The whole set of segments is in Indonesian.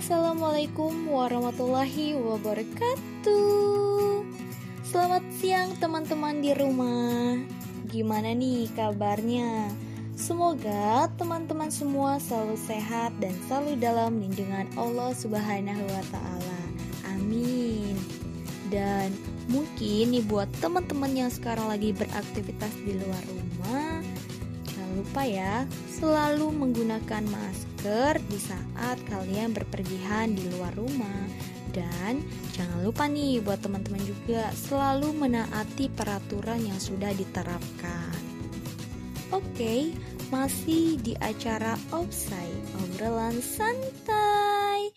Assalamualaikum warahmatullahi wabarakatuh. Selamat siang teman-teman di rumah. Gimana nih kabarnya? Semoga teman-teman semua selalu sehat dan selalu dalam lindungan Allah Subhanahu wa taala. Amin. Dan mungkin nih buat teman-teman yang sekarang lagi beraktivitas di luar rumah, lupa ya selalu menggunakan masker di saat kalian berpergian di luar rumah. Dan jangan lupa nih buat teman-teman juga selalu menaati peraturan yang sudah diterapkan. Oke, masih di acara Offside, obrolan santai.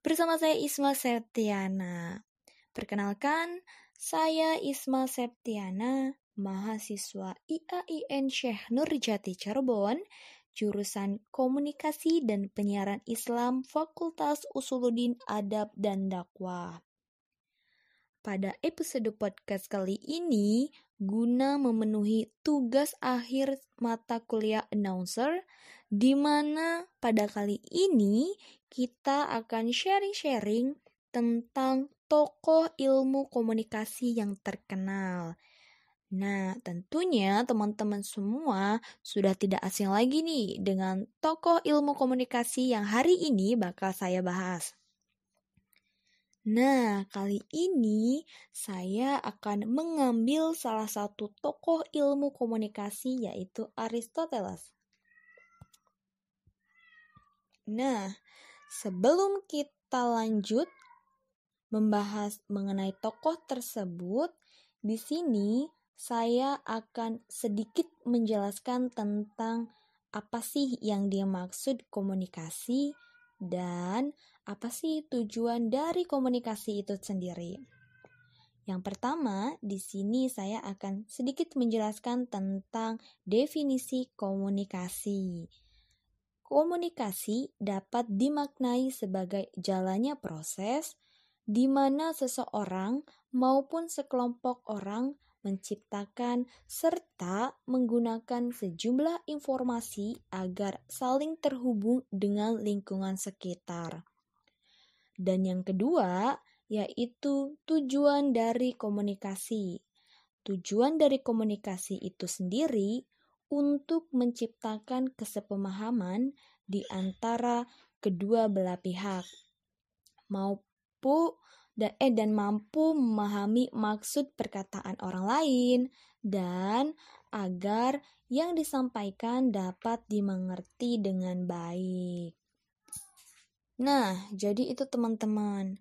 Bersama saya Isma Septiana. Perkenalkan, saya Isma Septiana, mahasiswa IAIN Syekh Nurjati Cirebon, jurusan Komunikasi dan Penyiaran Islam Fakultas Usuluddin Adab dan Dakwah. Pada episode podcast kali ini, guna memenuhi tugas akhir mata kuliah announcer, di mana pada kali ini kita akan sharing-sharing tentang tokoh ilmu komunikasi yang terkenal. Nah, tentunya teman-teman semua sudah tidak asing lagi nih dengan tokoh ilmu komunikasi yang hari ini bakal saya bahas. Nah, kali ini saya akan mengambil salah satu tokoh ilmu komunikasi yaitu Aristoteles. Nah, sebelum kita lanjut membahas mengenai tokoh tersebut, di sini saya akan sedikit menjelaskan tentang apa sih yang dimaksud komunikasi dan apa sih tujuan dari komunikasi itu sendiri. Yang pertama, di sini saya akan sedikit menjelaskan tentang definisi komunikasi. Komunikasi dapat dimaknai sebagai jalannya proses di mana seseorang maupun sekelompok orang menciptakan serta menggunakan sejumlah informasi agar saling terhubung dengan lingkungan sekitar. Dan yang kedua, yaitu tujuan dari komunikasi. Tujuan dari komunikasi itu sendiri untuk menciptakan kesepemahaman di antara kedua belah pihak, maupun dan eh dan mampu memahami maksud perkataan orang lain dan agar yang disampaikan dapat dimengerti dengan baik. Nah, jadi itu teman-teman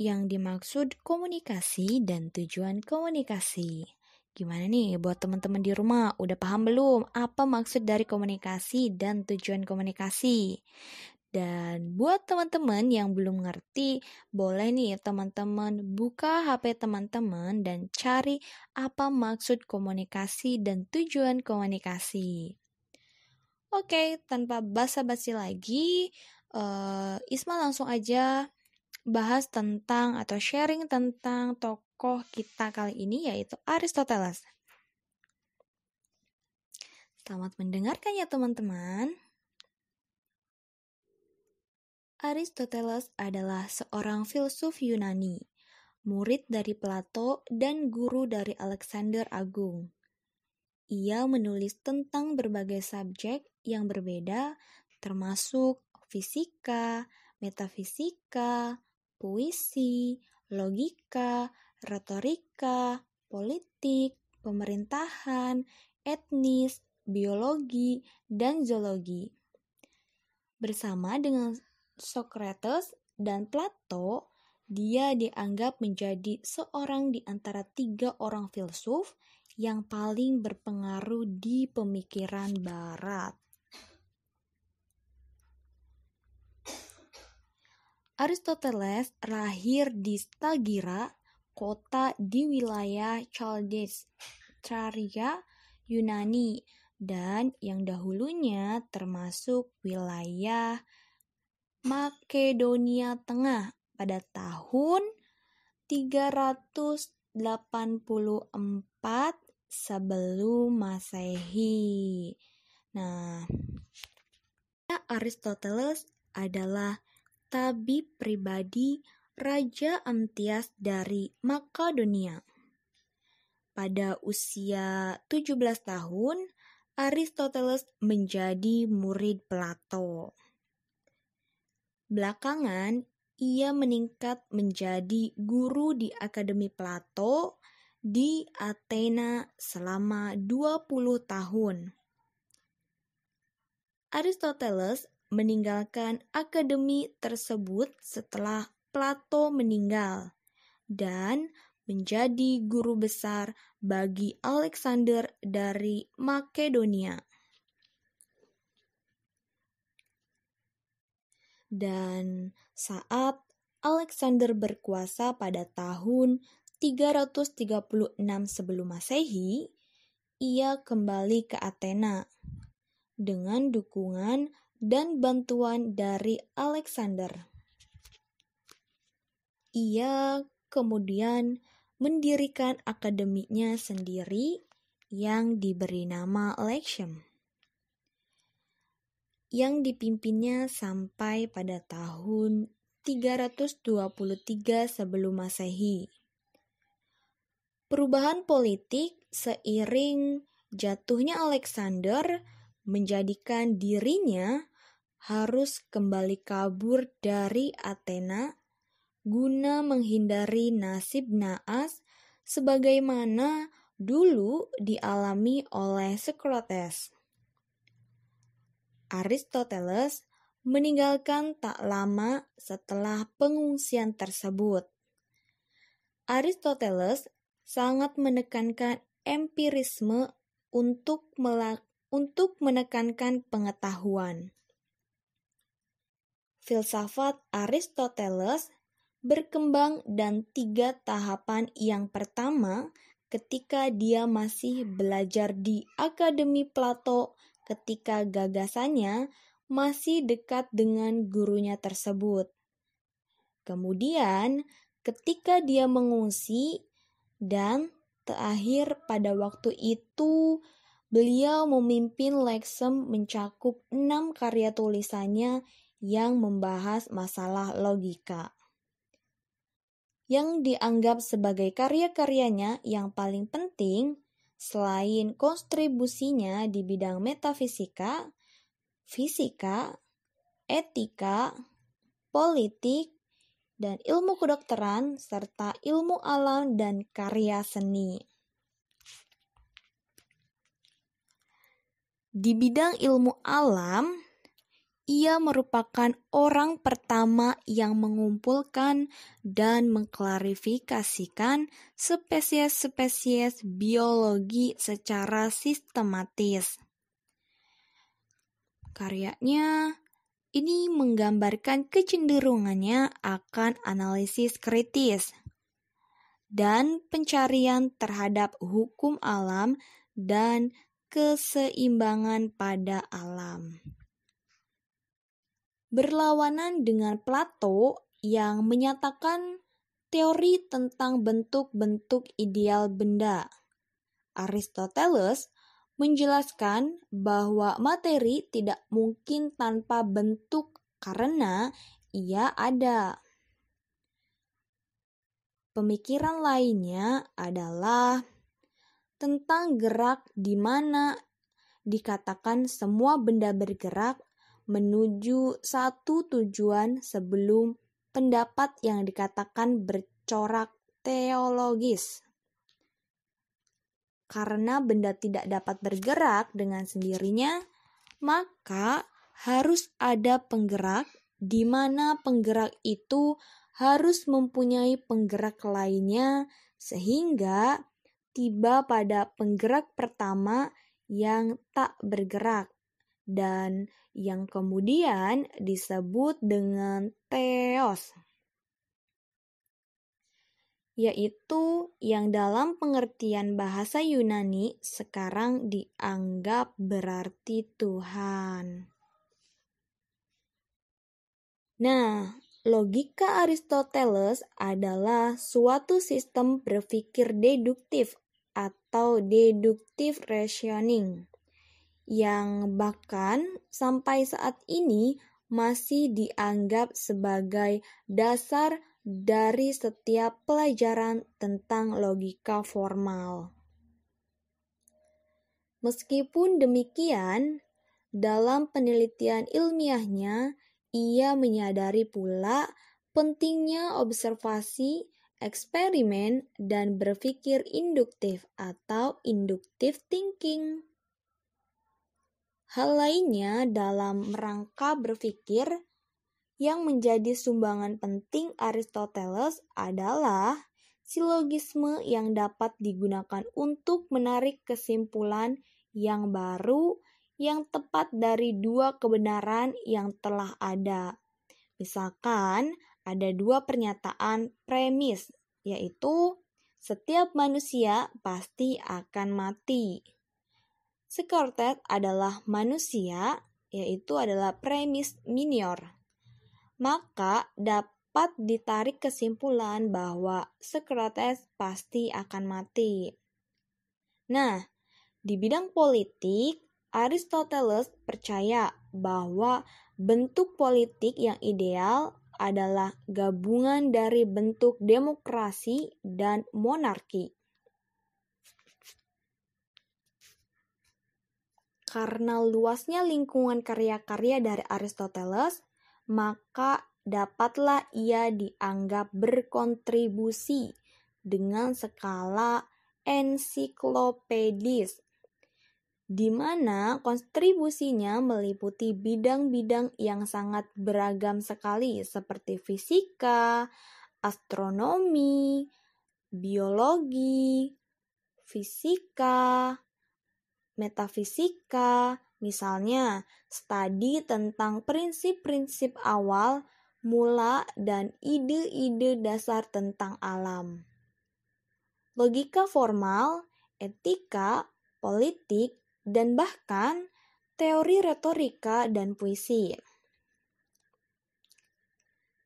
yang dimaksud komunikasi dan tujuan komunikasi. Gimana nih buat teman-teman di rumah? Udah paham belum apa maksud dari komunikasi dan tujuan komunikasi? Dan buat teman-teman yang belum ngerti, boleh nih teman-teman buka HP teman-teman dan cari apa maksud komunikasi dan tujuan komunikasi. Oke, tanpa basa-basi lagi, uh, Isma langsung aja bahas tentang atau sharing tentang tokoh kita kali ini yaitu Aristoteles. Selamat mendengarkan ya teman-teman. Aristoteles adalah seorang filsuf Yunani, murid dari Plato dan guru dari Alexander Agung. Ia menulis tentang berbagai subjek yang berbeda, termasuk fisika, metafisika, puisi, logika, retorika, politik, pemerintahan, etnis, biologi, dan zoologi. Bersama dengan Socrates dan Plato, dia dianggap menjadi seorang di antara tiga orang filsuf yang paling berpengaruh di pemikiran Barat. Aristoteles lahir di Stagira, kota di wilayah Chaldes, Traria, Yunani, dan yang dahulunya termasuk wilayah Makedonia Tengah pada tahun 384 sebelum Masehi. Nah, Aristoteles adalah tabib pribadi Raja Amtias dari Makedonia. Pada usia 17 tahun, Aristoteles menjadi murid Plato. Belakangan, ia meningkat menjadi guru di Akademi Plato di Athena selama 20 tahun. Aristoteles meninggalkan akademi tersebut setelah Plato meninggal dan menjadi guru besar bagi Alexander dari Makedonia. Dan saat Alexander berkuasa pada tahun 336 sebelum Masehi, ia kembali ke Athena dengan dukungan dan bantuan dari Alexander. Ia kemudian mendirikan akademinya sendiri yang diberi nama Lexium yang dipimpinnya sampai pada tahun 323 sebelum Masehi. Perubahan politik seiring jatuhnya Alexander menjadikan dirinya harus kembali kabur dari Athena guna menghindari nasib naas sebagaimana dulu dialami oleh Socrates. Aristoteles meninggalkan tak lama setelah pengungsian tersebut. Aristoteles sangat menekankan empirisme untuk untuk menekankan pengetahuan. Filsafat Aristoteles berkembang dan tiga tahapan yang pertama ketika dia masih belajar di Akademi Plato ketika gagasannya masih dekat dengan gurunya tersebut. Kemudian, ketika dia mengungsi dan terakhir pada waktu itu beliau memimpin Lexem mencakup enam karya tulisannya yang membahas masalah logika yang dianggap sebagai karya-karyanya yang paling penting selain kontribusinya di bidang metafisika, fisika, etika, politik, dan ilmu kedokteran, serta ilmu alam dan karya seni. Di bidang ilmu alam, ia merupakan orang pertama yang mengumpulkan dan mengklarifikasikan spesies-spesies biologi secara sistematis. Karyanya ini menggambarkan kecenderungannya akan analisis kritis dan pencarian terhadap hukum alam dan keseimbangan pada alam berlawanan dengan Plato yang menyatakan teori tentang bentuk-bentuk ideal benda. Aristoteles menjelaskan bahwa materi tidak mungkin tanpa bentuk karena ia ada. Pemikiran lainnya adalah tentang gerak di mana dikatakan semua benda bergerak menuju satu tujuan sebelum pendapat yang dikatakan bercorak teologis. Karena benda tidak dapat bergerak dengan sendirinya, maka harus ada penggerak di mana penggerak itu harus mempunyai penggerak lainnya sehingga tiba pada penggerak pertama yang tak bergerak dan yang kemudian disebut dengan theos yaitu yang dalam pengertian bahasa Yunani sekarang dianggap berarti Tuhan. Nah, logika Aristoteles adalah suatu sistem berpikir deduktif atau deductive reasoning yang bahkan sampai saat ini masih dianggap sebagai dasar dari setiap pelajaran tentang logika formal. Meskipun demikian, dalam penelitian ilmiahnya, ia menyadari pula pentingnya observasi, eksperimen, dan berpikir induktif atau inductive thinking. Hal lainnya dalam rangka berpikir yang menjadi sumbangan penting Aristoteles adalah silogisme yang dapat digunakan untuk menarik kesimpulan yang baru yang tepat dari dua kebenaran yang telah ada. Misalkan ada dua pernyataan premis, yaitu setiap manusia pasti akan mati. Socrates adalah manusia, yaitu adalah premis minor maka dapat ditarik kesimpulan bahwa Socrates pasti akan mati. Nah, di bidang politik, Aristoteles percaya bahwa bentuk politik yang ideal adalah gabungan dari bentuk demokrasi dan monarki. Karena luasnya lingkungan karya-karya dari Aristoteles, maka dapatlah ia dianggap berkontribusi dengan skala ensiklopedis di mana kontribusinya meliputi bidang-bidang yang sangat beragam sekali seperti fisika, astronomi, biologi, fisika, metafisika, Misalnya, studi tentang prinsip-prinsip awal, mula, dan ide-ide dasar tentang alam. Logika formal, etika, politik, dan bahkan teori retorika dan puisi.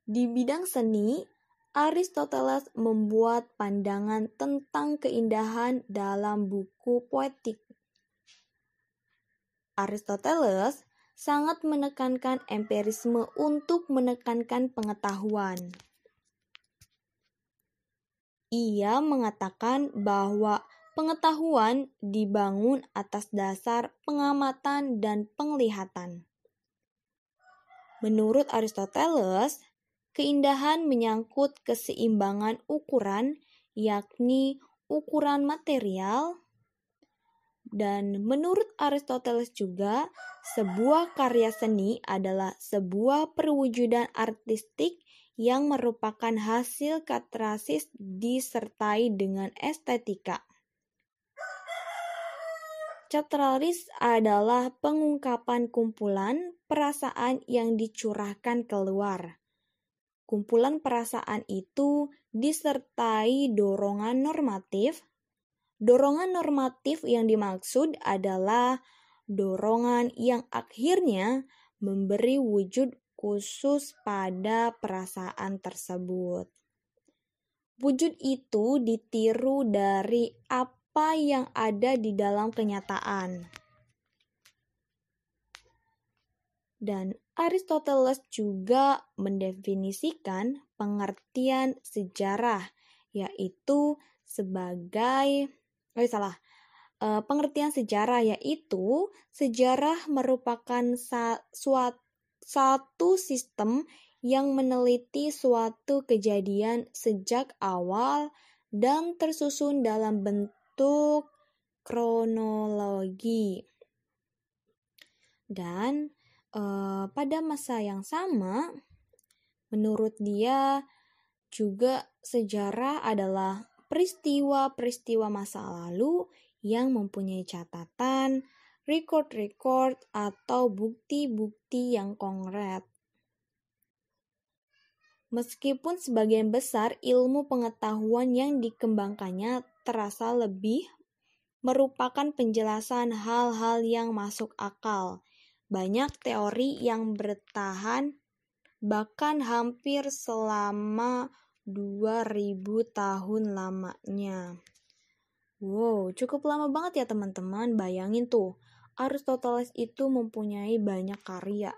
Di bidang seni, Aristoteles membuat pandangan tentang keindahan dalam buku poetik Aristoteles sangat menekankan empirisme untuk menekankan pengetahuan. Ia mengatakan bahwa pengetahuan dibangun atas dasar pengamatan dan penglihatan. Menurut Aristoteles, keindahan menyangkut keseimbangan ukuran, yakni ukuran material, dan menurut Aristoteles juga, sebuah karya seni adalah sebuah perwujudan artistik yang merupakan hasil katarsis disertai dengan estetika. Catralis adalah pengungkapan kumpulan perasaan yang dicurahkan keluar. Kumpulan perasaan itu disertai dorongan normatif, Dorongan normatif yang dimaksud adalah dorongan yang akhirnya memberi wujud khusus pada perasaan tersebut. Wujud itu ditiru dari apa yang ada di dalam kenyataan. Dan Aristoteles juga mendefinisikan pengertian sejarah, yaitu sebagai oh salah uh, pengertian sejarah yaitu sejarah merupakan sa suat, satu sistem yang meneliti suatu kejadian sejak awal dan tersusun dalam bentuk kronologi. Dan uh, pada masa yang sama, menurut dia juga sejarah adalah peristiwa-peristiwa masa lalu yang mempunyai catatan, record-record, atau bukti-bukti yang konkret. Meskipun sebagian besar ilmu pengetahuan yang dikembangkannya terasa lebih merupakan penjelasan hal-hal yang masuk akal. Banyak teori yang bertahan bahkan hampir selama 2000 tahun lamanya. Wow, cukup lama banget ya teman-teman. Bayangin tuh, Aristoteles itu mempunyai banyak karya.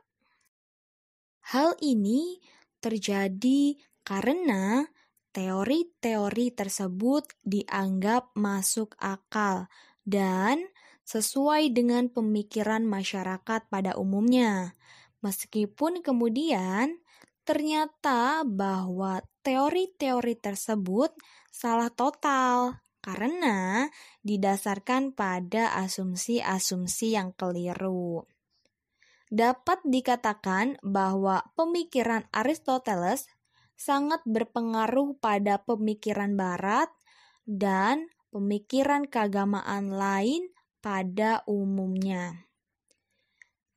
Hal ini terjadi karena teori-teori tersebut dianggap masuk akal dan sesuai dengan pemikiran masyarakat pada umumnya. Meskipun kemudian ternyata bahwa teori-teori tersebut salah total karena didasarkan pada asumsi-asumsi yang keliru. Dapat dikatakan bahwa pemikiran Aristoteles sangat berpengaruh pada pemikiran Barat dan pemikiran keagamaan lain pada umumnya.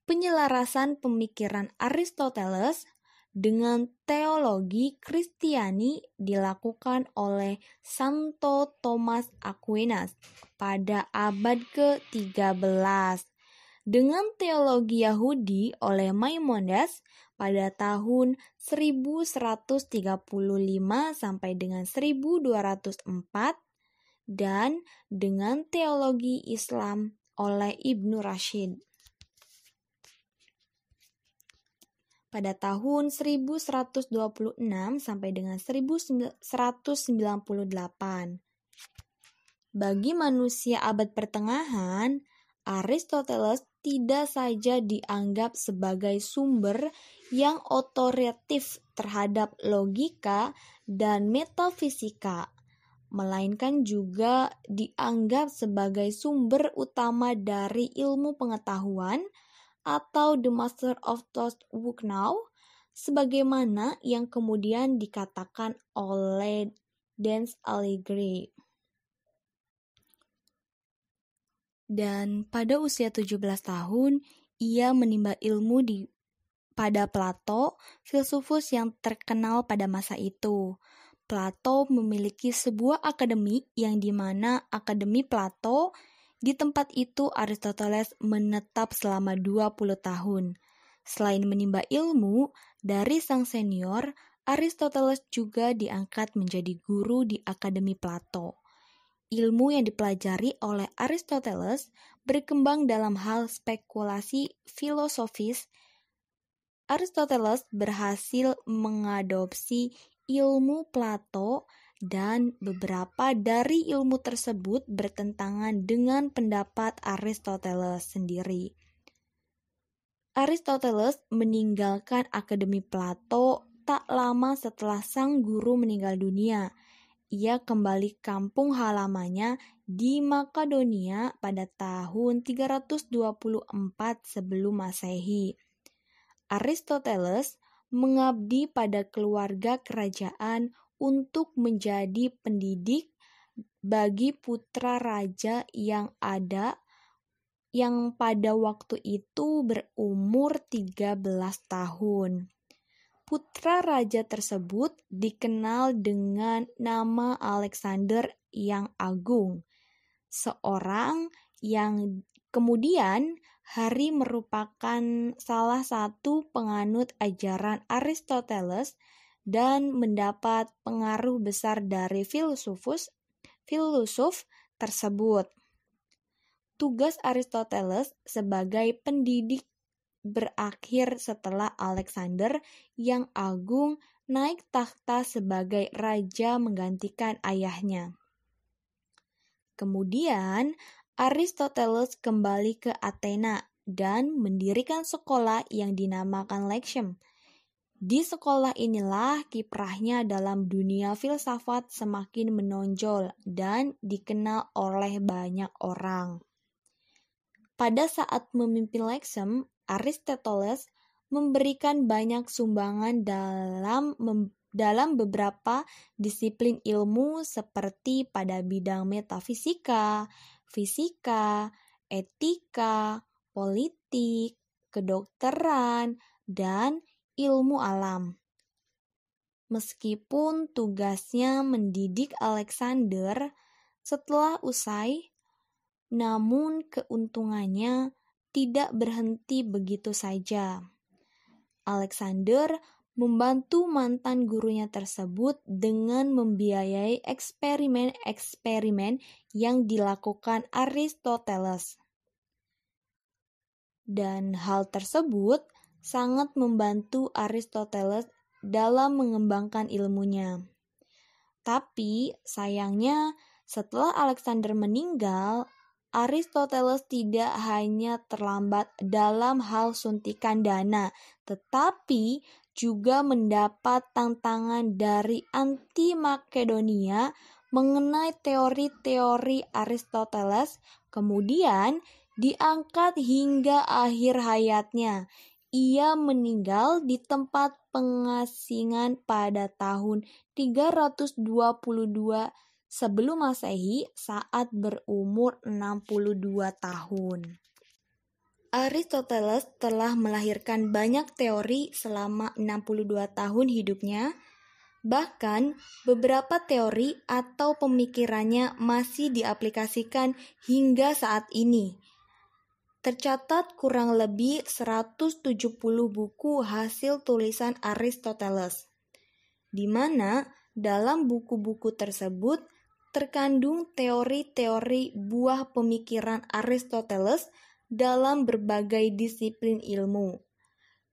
Penyelarasan pemikiran Aristoteles dengan teologi Kristiani dilakukan oleh Santo Thomas Aquinas pada abad ke-13 dengan teologi Yahudi oleh Maimonides pada tahun 1135 sampai dengan 1204 dan dengan teologi Islam oleh Ibnu Rashid. Pada tahun 1126 sampai dengan 1198. Bagi manusia abad pertengahan, Aristoteles tidak saja dianggap sebagai sumber yang otoritatif terhadap logika dan metafisika, melainkan juga dianggap sebagai sumber utama dari ilmu pengetahuan, atau The Master of Thought Book Now, sebagaimana yang kemudian dikatakan oleh Dance Alighieri. Dan pada usia 17 tahun, ia menimba ilmu di pada Plato, filsufus yang terkenal pada masa itu. Plato memiliki sebuah akademi yang di mana Akademi Plato di tempat itu Aristoteles menetap selama 20 tahun. Selain menimba ilmu dari sang senior, Aristoteles juga diangkat menjadi guru di Akademi Plato. Ilmu yang dipelajari oleh Aristoteles berkembang dalam hal spekulasi filosofis. Aristoteles berhasil mengadopsi ilmu Plato dan beberapa dari ilmu tersebut bertentangan dengan pendapat Aristoteles sendiri. Aristoteles meninggalkan Akademi Plato tak lama setelah sang guru meninggal dunia. Ia kembali kampung halamannya di Makedonia pada tahun 324 sebelum Masehi. Aristoteles mengabdi pada keluarga kerajaan untuk menjadi pendidik bagi putra raja yang ada yang pada waktu itu berumur 13 tahun. Putra raja tersebut dikenal dengan nama Alexander yang agung, seorang yang kemudian hari merupakan salah satu penganut ajaran Aristoteles dan mendapat pengaruh besar dari filsufus filosof tersebut. Tugas Aristoteles sebagai pendidik berakhir setelah Alexander yang agung naik takhta sebagai raja menggantikan ayahnya. Kemudian Aristoteles kembali ke Athena dan mendirikan sekolah yang dinamakan Lexium di sekolah inilah kiprahnya dalam dunia filsafat semakin menonjol dan dikenal oleh banyak orang. Pada saat memimpin Lexem, Aristoteles memberikan banyak sumbangan dalam dalam beberapa disiplin ilmu seperti pada bidang metafisika, fisika, etika, politik, kedokteran, dan ilmu alam. Meskipun tugasnya mendidik Alexander setelah usai, namun keuntungannya tidak berhenti begitu saja. Alexander membantu mantan gurunya tersebut dengan membiayai eksperimen-eksperimen yang dilakukan Aristoteles. Dan hal tersebut sangat membantu Aristoteles dalam mengembangkan ilmunya. Tapi sayangnya setelah Alexander meninggal, Aristoteles tidak hanya terlambat dalam hal suntikan dana, tetapi juga mendapat tantangan dari anti Makedonia mengenai teori-teori Aristoteles, kemudian diangkat hingga akhir hayatnya. Ia meninggal di tempat pengasingan pada tahun 322 sebelum Masehi saat berumur 62 tahun. Aristoteles telah melahirkan banyak teori selama 62 tahun hidupnya. Bahkan beberapa teori atau pemikirannya masih diaplikasikan hingga saat ini. Tercatat kurang lebih 170 buku hasil tulisan Aristoteles, di mana dalam buku-buku tersebut terkandung teori-teori buah pemikiran Aristoteles dalam berbagai disiplin ilmu.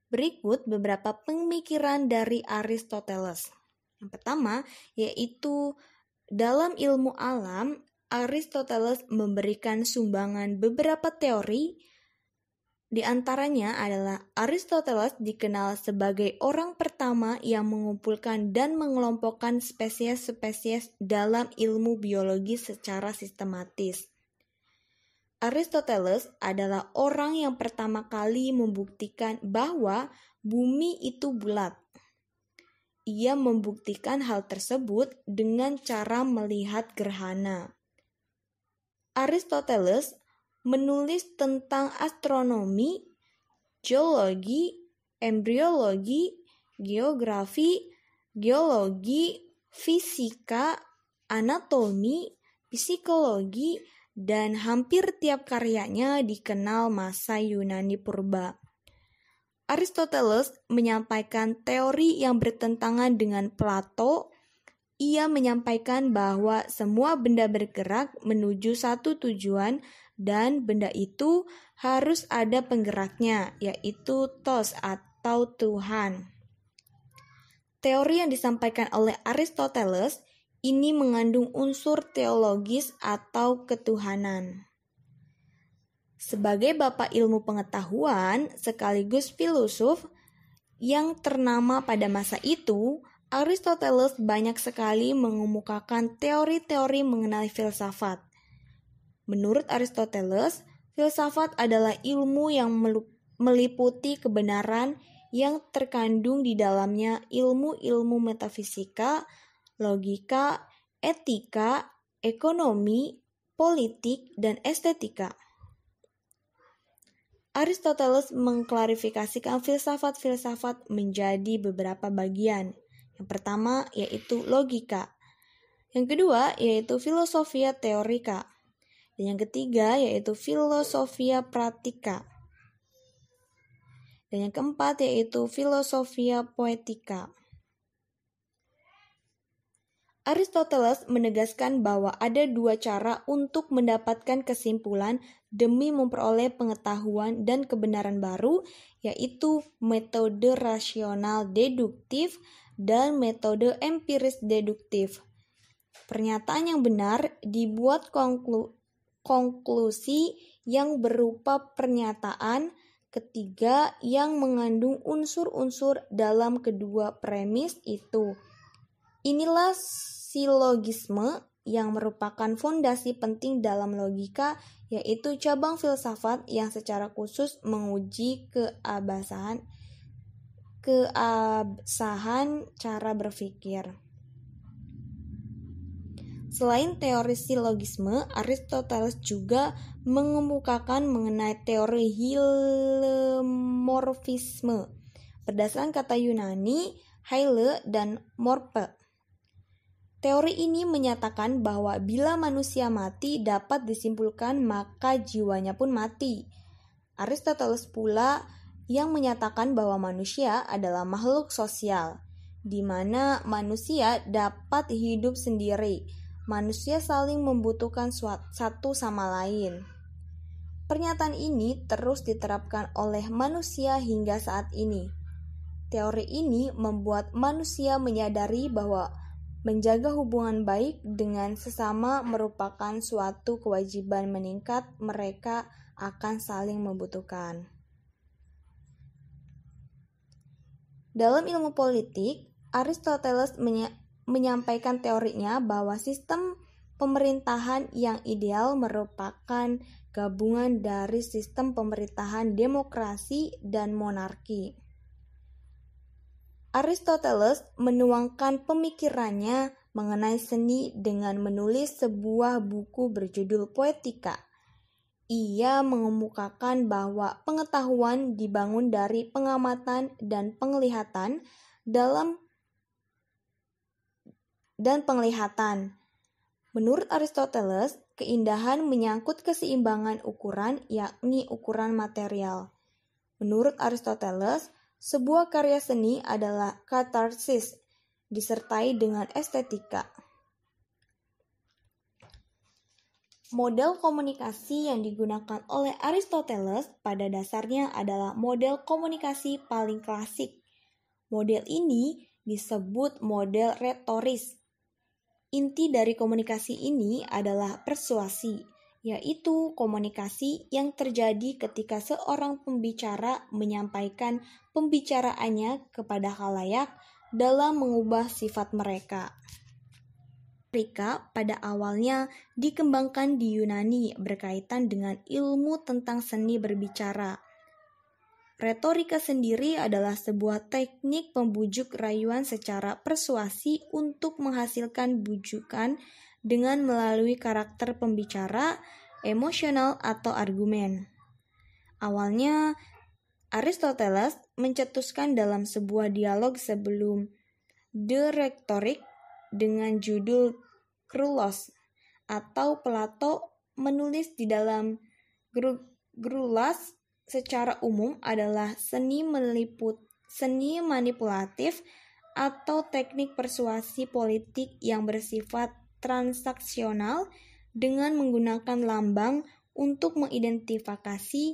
Berikut beberapa pemikiran dari Aristoteles. Yang pertama yaitu dalam ilmu alam, Aristoteles memberikan sumbangan beberapa teori di antaranya adalah Aristoteles dikenal sebagai orang pertama yang mengumpulkan dan mengelompokkan spesies-spesies dalam ilmu biologi secara sistematis. Aristoteles adalah orang yang pertama kali membuktikan bahwa bumi itu bulat. Ia membuktikan hal tersebut dengan cara melihat gerhana. Aristoteles menulis tentang astronomi, geologi, embriologi, geografi, geologi, fisika, anatomi, psikologi, dan hampir tiap karyanya dikenal masa Yunani purba. Aristoteles menyampaikan teori yang bertentangan dengan Plato. Ia menyampaikan bahwa semua benda bergerak menuju satu tujuan dan benda itu harus ada penggeraknya, yaitu tos atau Tuhan. Teori yang disampaikan oleh Aristoteles ini mengandung unsur teologis atau ketuhanan. Sebagai bapak ilmu pengetahuan sekaligus filosof yang ternama pada masa itu, Aristoteles banyak sekali mengemukakan teori-teori mengenai filsafat. Menurut Aristoteles, filsafat adalah ilmu yang meliputi kebenaran yang terkandung di dalamnya ilmu-ilmu metafisika, logika, etika, ekonomi, politik, dan estetika. Aristoteles mengklarifikasikan filsafat-filsafat menjadi beberapa bagian. Yang pertama yaitu logika. Yang kedua yaitu filosofia teorika. Dan yang ketiga yaitu filosofia pratika. Dan yang keempat yaitu filosofia poetika. Aristoteles menegaskan bahwa ada dua cara untuk mendapatkan kesimpulan demi memperoleh pengetahuan dan kebenaran baru, yaitu metode rasional deduktif dan metode empiris deduktif. Pernyataan yang benar dibuat konklu konklusi yang berupa pernyataan ketiga yang mengandung unsur-unsur dalam kedua premis itu. Inilah silogisme yang merupakan fondasi penting dalam logika, yaitu cabang filsafat yang secara khusus menguji keabsahan keabsahan cara berpikir. Selain teori silogisme, Aristoteles juga mengemukakan mengenai teori hilemorfisme berdasarkan kata Yunani hyle dan morpe. Teori ini menyatakan bahwa bila manusia mati dapat disimpulkan maka jiwanya pun mati. Aristoteles pula yang menyatakan bahwa manusia adalah makhluk sosial, di mana manusia dapat hidup sendiri manusia saling membutuhkan satu sama lain. Pernyataan ini terus diterapkan oleh manusia hingga saat ini. Teori ini membuat manusia menyadari bahwa menjaga hubungan baik dengan sesama merupakan suatu kewajiban meningkat mereka akan saling membutuhkan. Dalam ilmu politik, Aristoteles menyampaikan teorinya bahwa sistem pemerintahan yang ideal merupakan gabungan dari sistem pemerintahan demokrasi dan monarki. Aristoteles menuangkan pemikirannya mengenai seni dengan menulis sebuah buku berjudul Poetika ia mengemukakan bahwa pengetahuan dibangun dari pengamatan dan penglihatan dalam dan penglihatan. Menurut Aristoteles, keindahan menyangkut keseimbangan ukuran, yakni ukuran material. Menurut Aristoteles, sebuah karya seni adalah katarsis disertai dengan estetika. Model komunikasi yang digunakan oleh Aristoteles pada dasarnya adalah model komunikasi paling klasik. Model ini disebut model retoris. Inti dari komunikasi ini adalah persuasi, yaitu komunikasi yang terjadi ketika seorang pembicara menyampaikan pembicaraannya kepada halayak dalam mengubah sifat mereka. Retorika pada awalnya dikembangkan di Yunani berkaitan dengan ilmu tentang seni berbicara. Retorika sendiri adalah sebuah teknik pembujuk rayuan secara persuasi untuk menghasilkan bujukan dengan melalui karakter pembicara, emosional, atau argumen. Awalnya, Aristoteles mencetuskan dalam sebuah dialog sebelum The Rhetoric dengan judul Krulos atau Plato menulis di dalam Grulas secara umum adalah seni meliput seni manipulatif atau teknik persuasi politik yang bersifat transaksional dengan menggunakan lambang untuk mengidentifikasi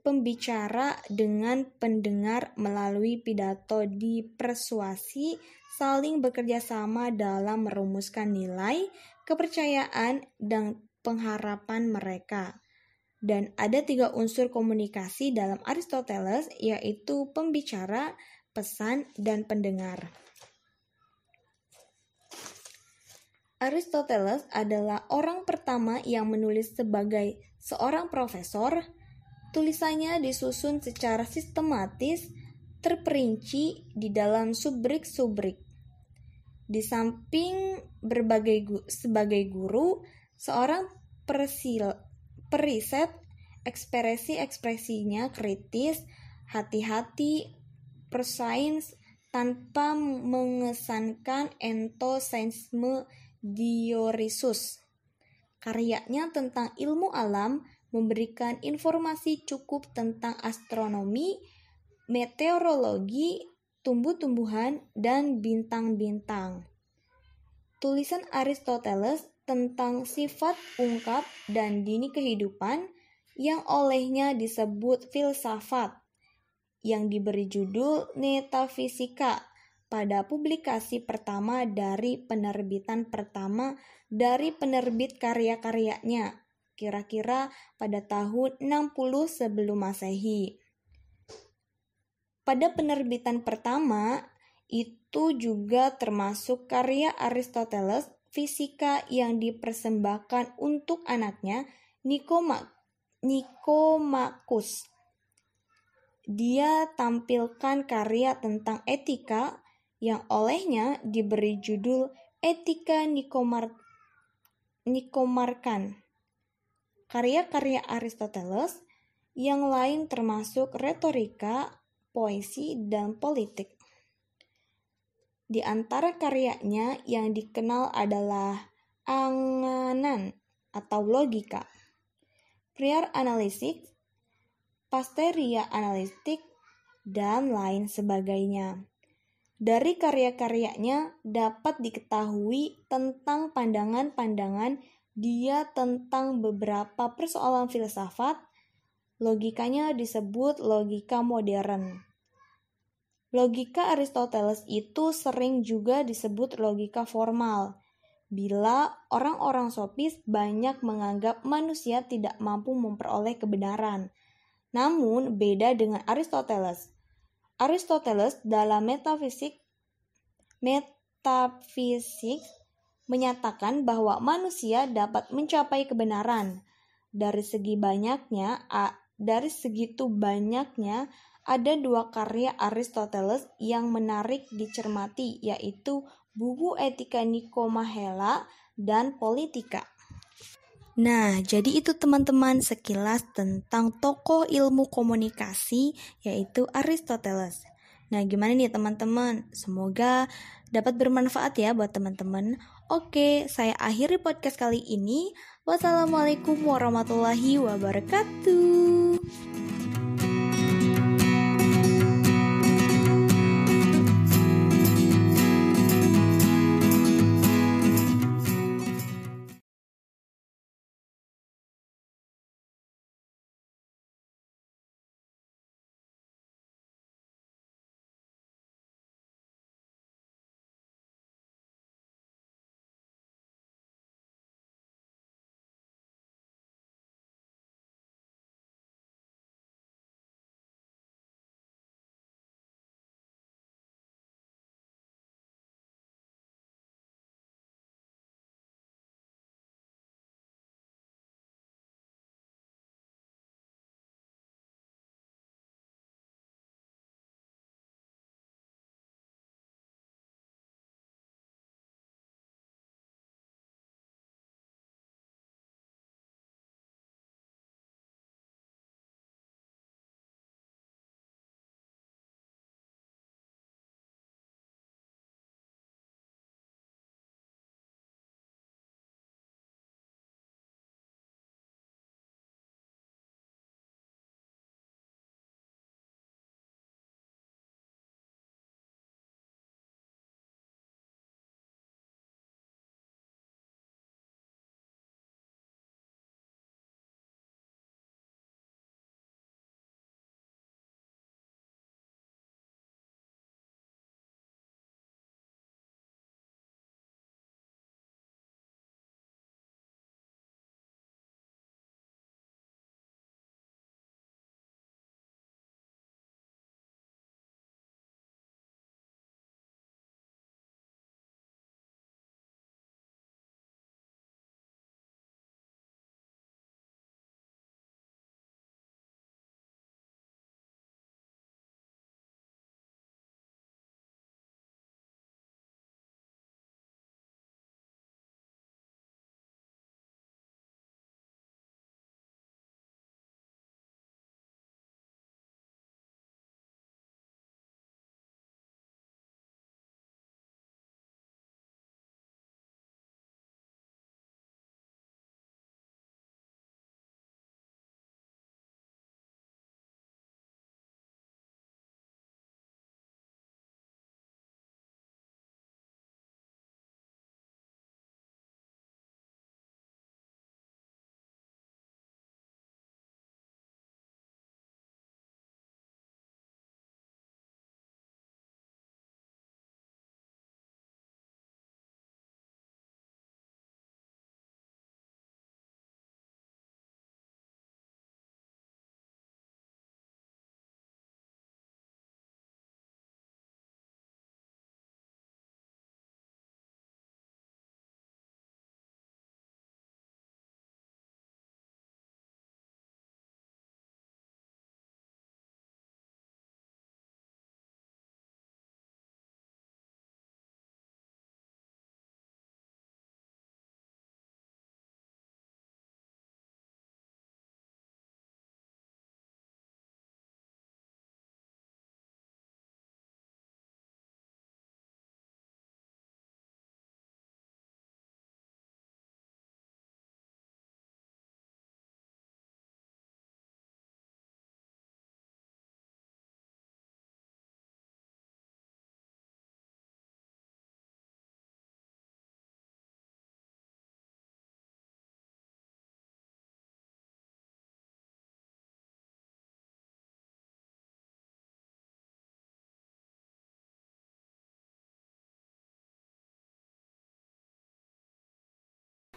pembicara dengan pendengar melalui pidato di persuasi saling bekerja sama dalam merumuskan nilai, kepercayaan, dan pengharapan mereka. Dan ada tiga unsur komunikasi dalam Aristoteles, yaitu pembicara, pesan, dan pendengar. Aristoteles adalah orang pertama yang menulis sebagai seorang profesor. Tulisannya disusun secara sistematis, terperinci di dalam subrik-subrik di samping berbagai sebagai guru, seorang persil periset ekspresi-ekspresinya kritis, hati-hati, persains tanpa mengesankan entosensme Dionysus. Karyanya tentang ilmu alam memberikan informasi cukup tentang astronomi, meteorologi, tumbuh-tumbuhan, dan bintang-bintang. Tulisan Aristoteles tentang sifat ungkap dan dini kehidupan yang olehnya disebut filsafat yang diberi judul Metafisika pada publikasi pertama dari penerbitan pertama dari penerbit karya-karyanya kira-kira pada tahun 60 sebelum Masehi. Pada penerbitan pertama, itu juga termasuk karya Aristoteles fisika yang dipersembahkan untuk anaknya Nikoma, Nikomakus. Dia tampilkan karya tentang etika yang olehnya diberi judul Etika Nikomar, Nikomarkan. Karya-karya Aristoteles yang lain termasuk retorika, puisi, dan politik. Di antara karyanya yang dikenal adalah anganan atau logika, prior analitik, pasteria analitik, dan lain sebagainya. Dari karya-karyanya dapat diketahui tentang pandangan-pandangan dia tentang beberapa persoalan filsafat, Logikanya disebut logika modern. Logika Aristoteles itu sering juga disebut logika formal. Bila orang-orang sofis banyak menganggap manusia tidak mampu memperoleh kebenaran. Namun beda dengan Aristoteles. Aristoteles dalam metafisik metafisik menyatakan bahwa manusia dapat mencapai kebenaran dari segi banyaknya dari segitu banyaknya ada dua karya Aristoteles yang menarik dicermati, yaitu buku Etika Nikomahela dan Politika. Nah, jadi itu teman-teman sekilas tentang tokoh ilmu komunikasi yaitu Aristoteles. Nah, gimana nih teman-teman? Semoga dapat bermanfaat ya buat teman-teman. Oke, saya akhiri podcast kali ini. Wassalamualaikum warahmatullahi wabarakatuh.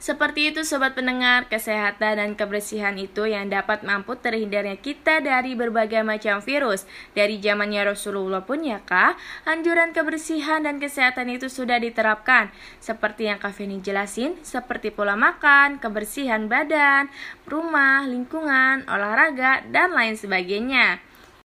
Seperti itu sobat pendengar, kesehatan dan kebersihan itu yang dapat mampu terhindarnya kita dari berbagai macam virus. Dari zamannya Rasulullah pun ya kak, anjuran kebersihan dan kesehatan itu sudah diterapkan. Seperti yang Kak Feni jelasin, seperti pola makan, kebersihan badan, rumah, lingkungan, olahraga, dan lain sebagainya.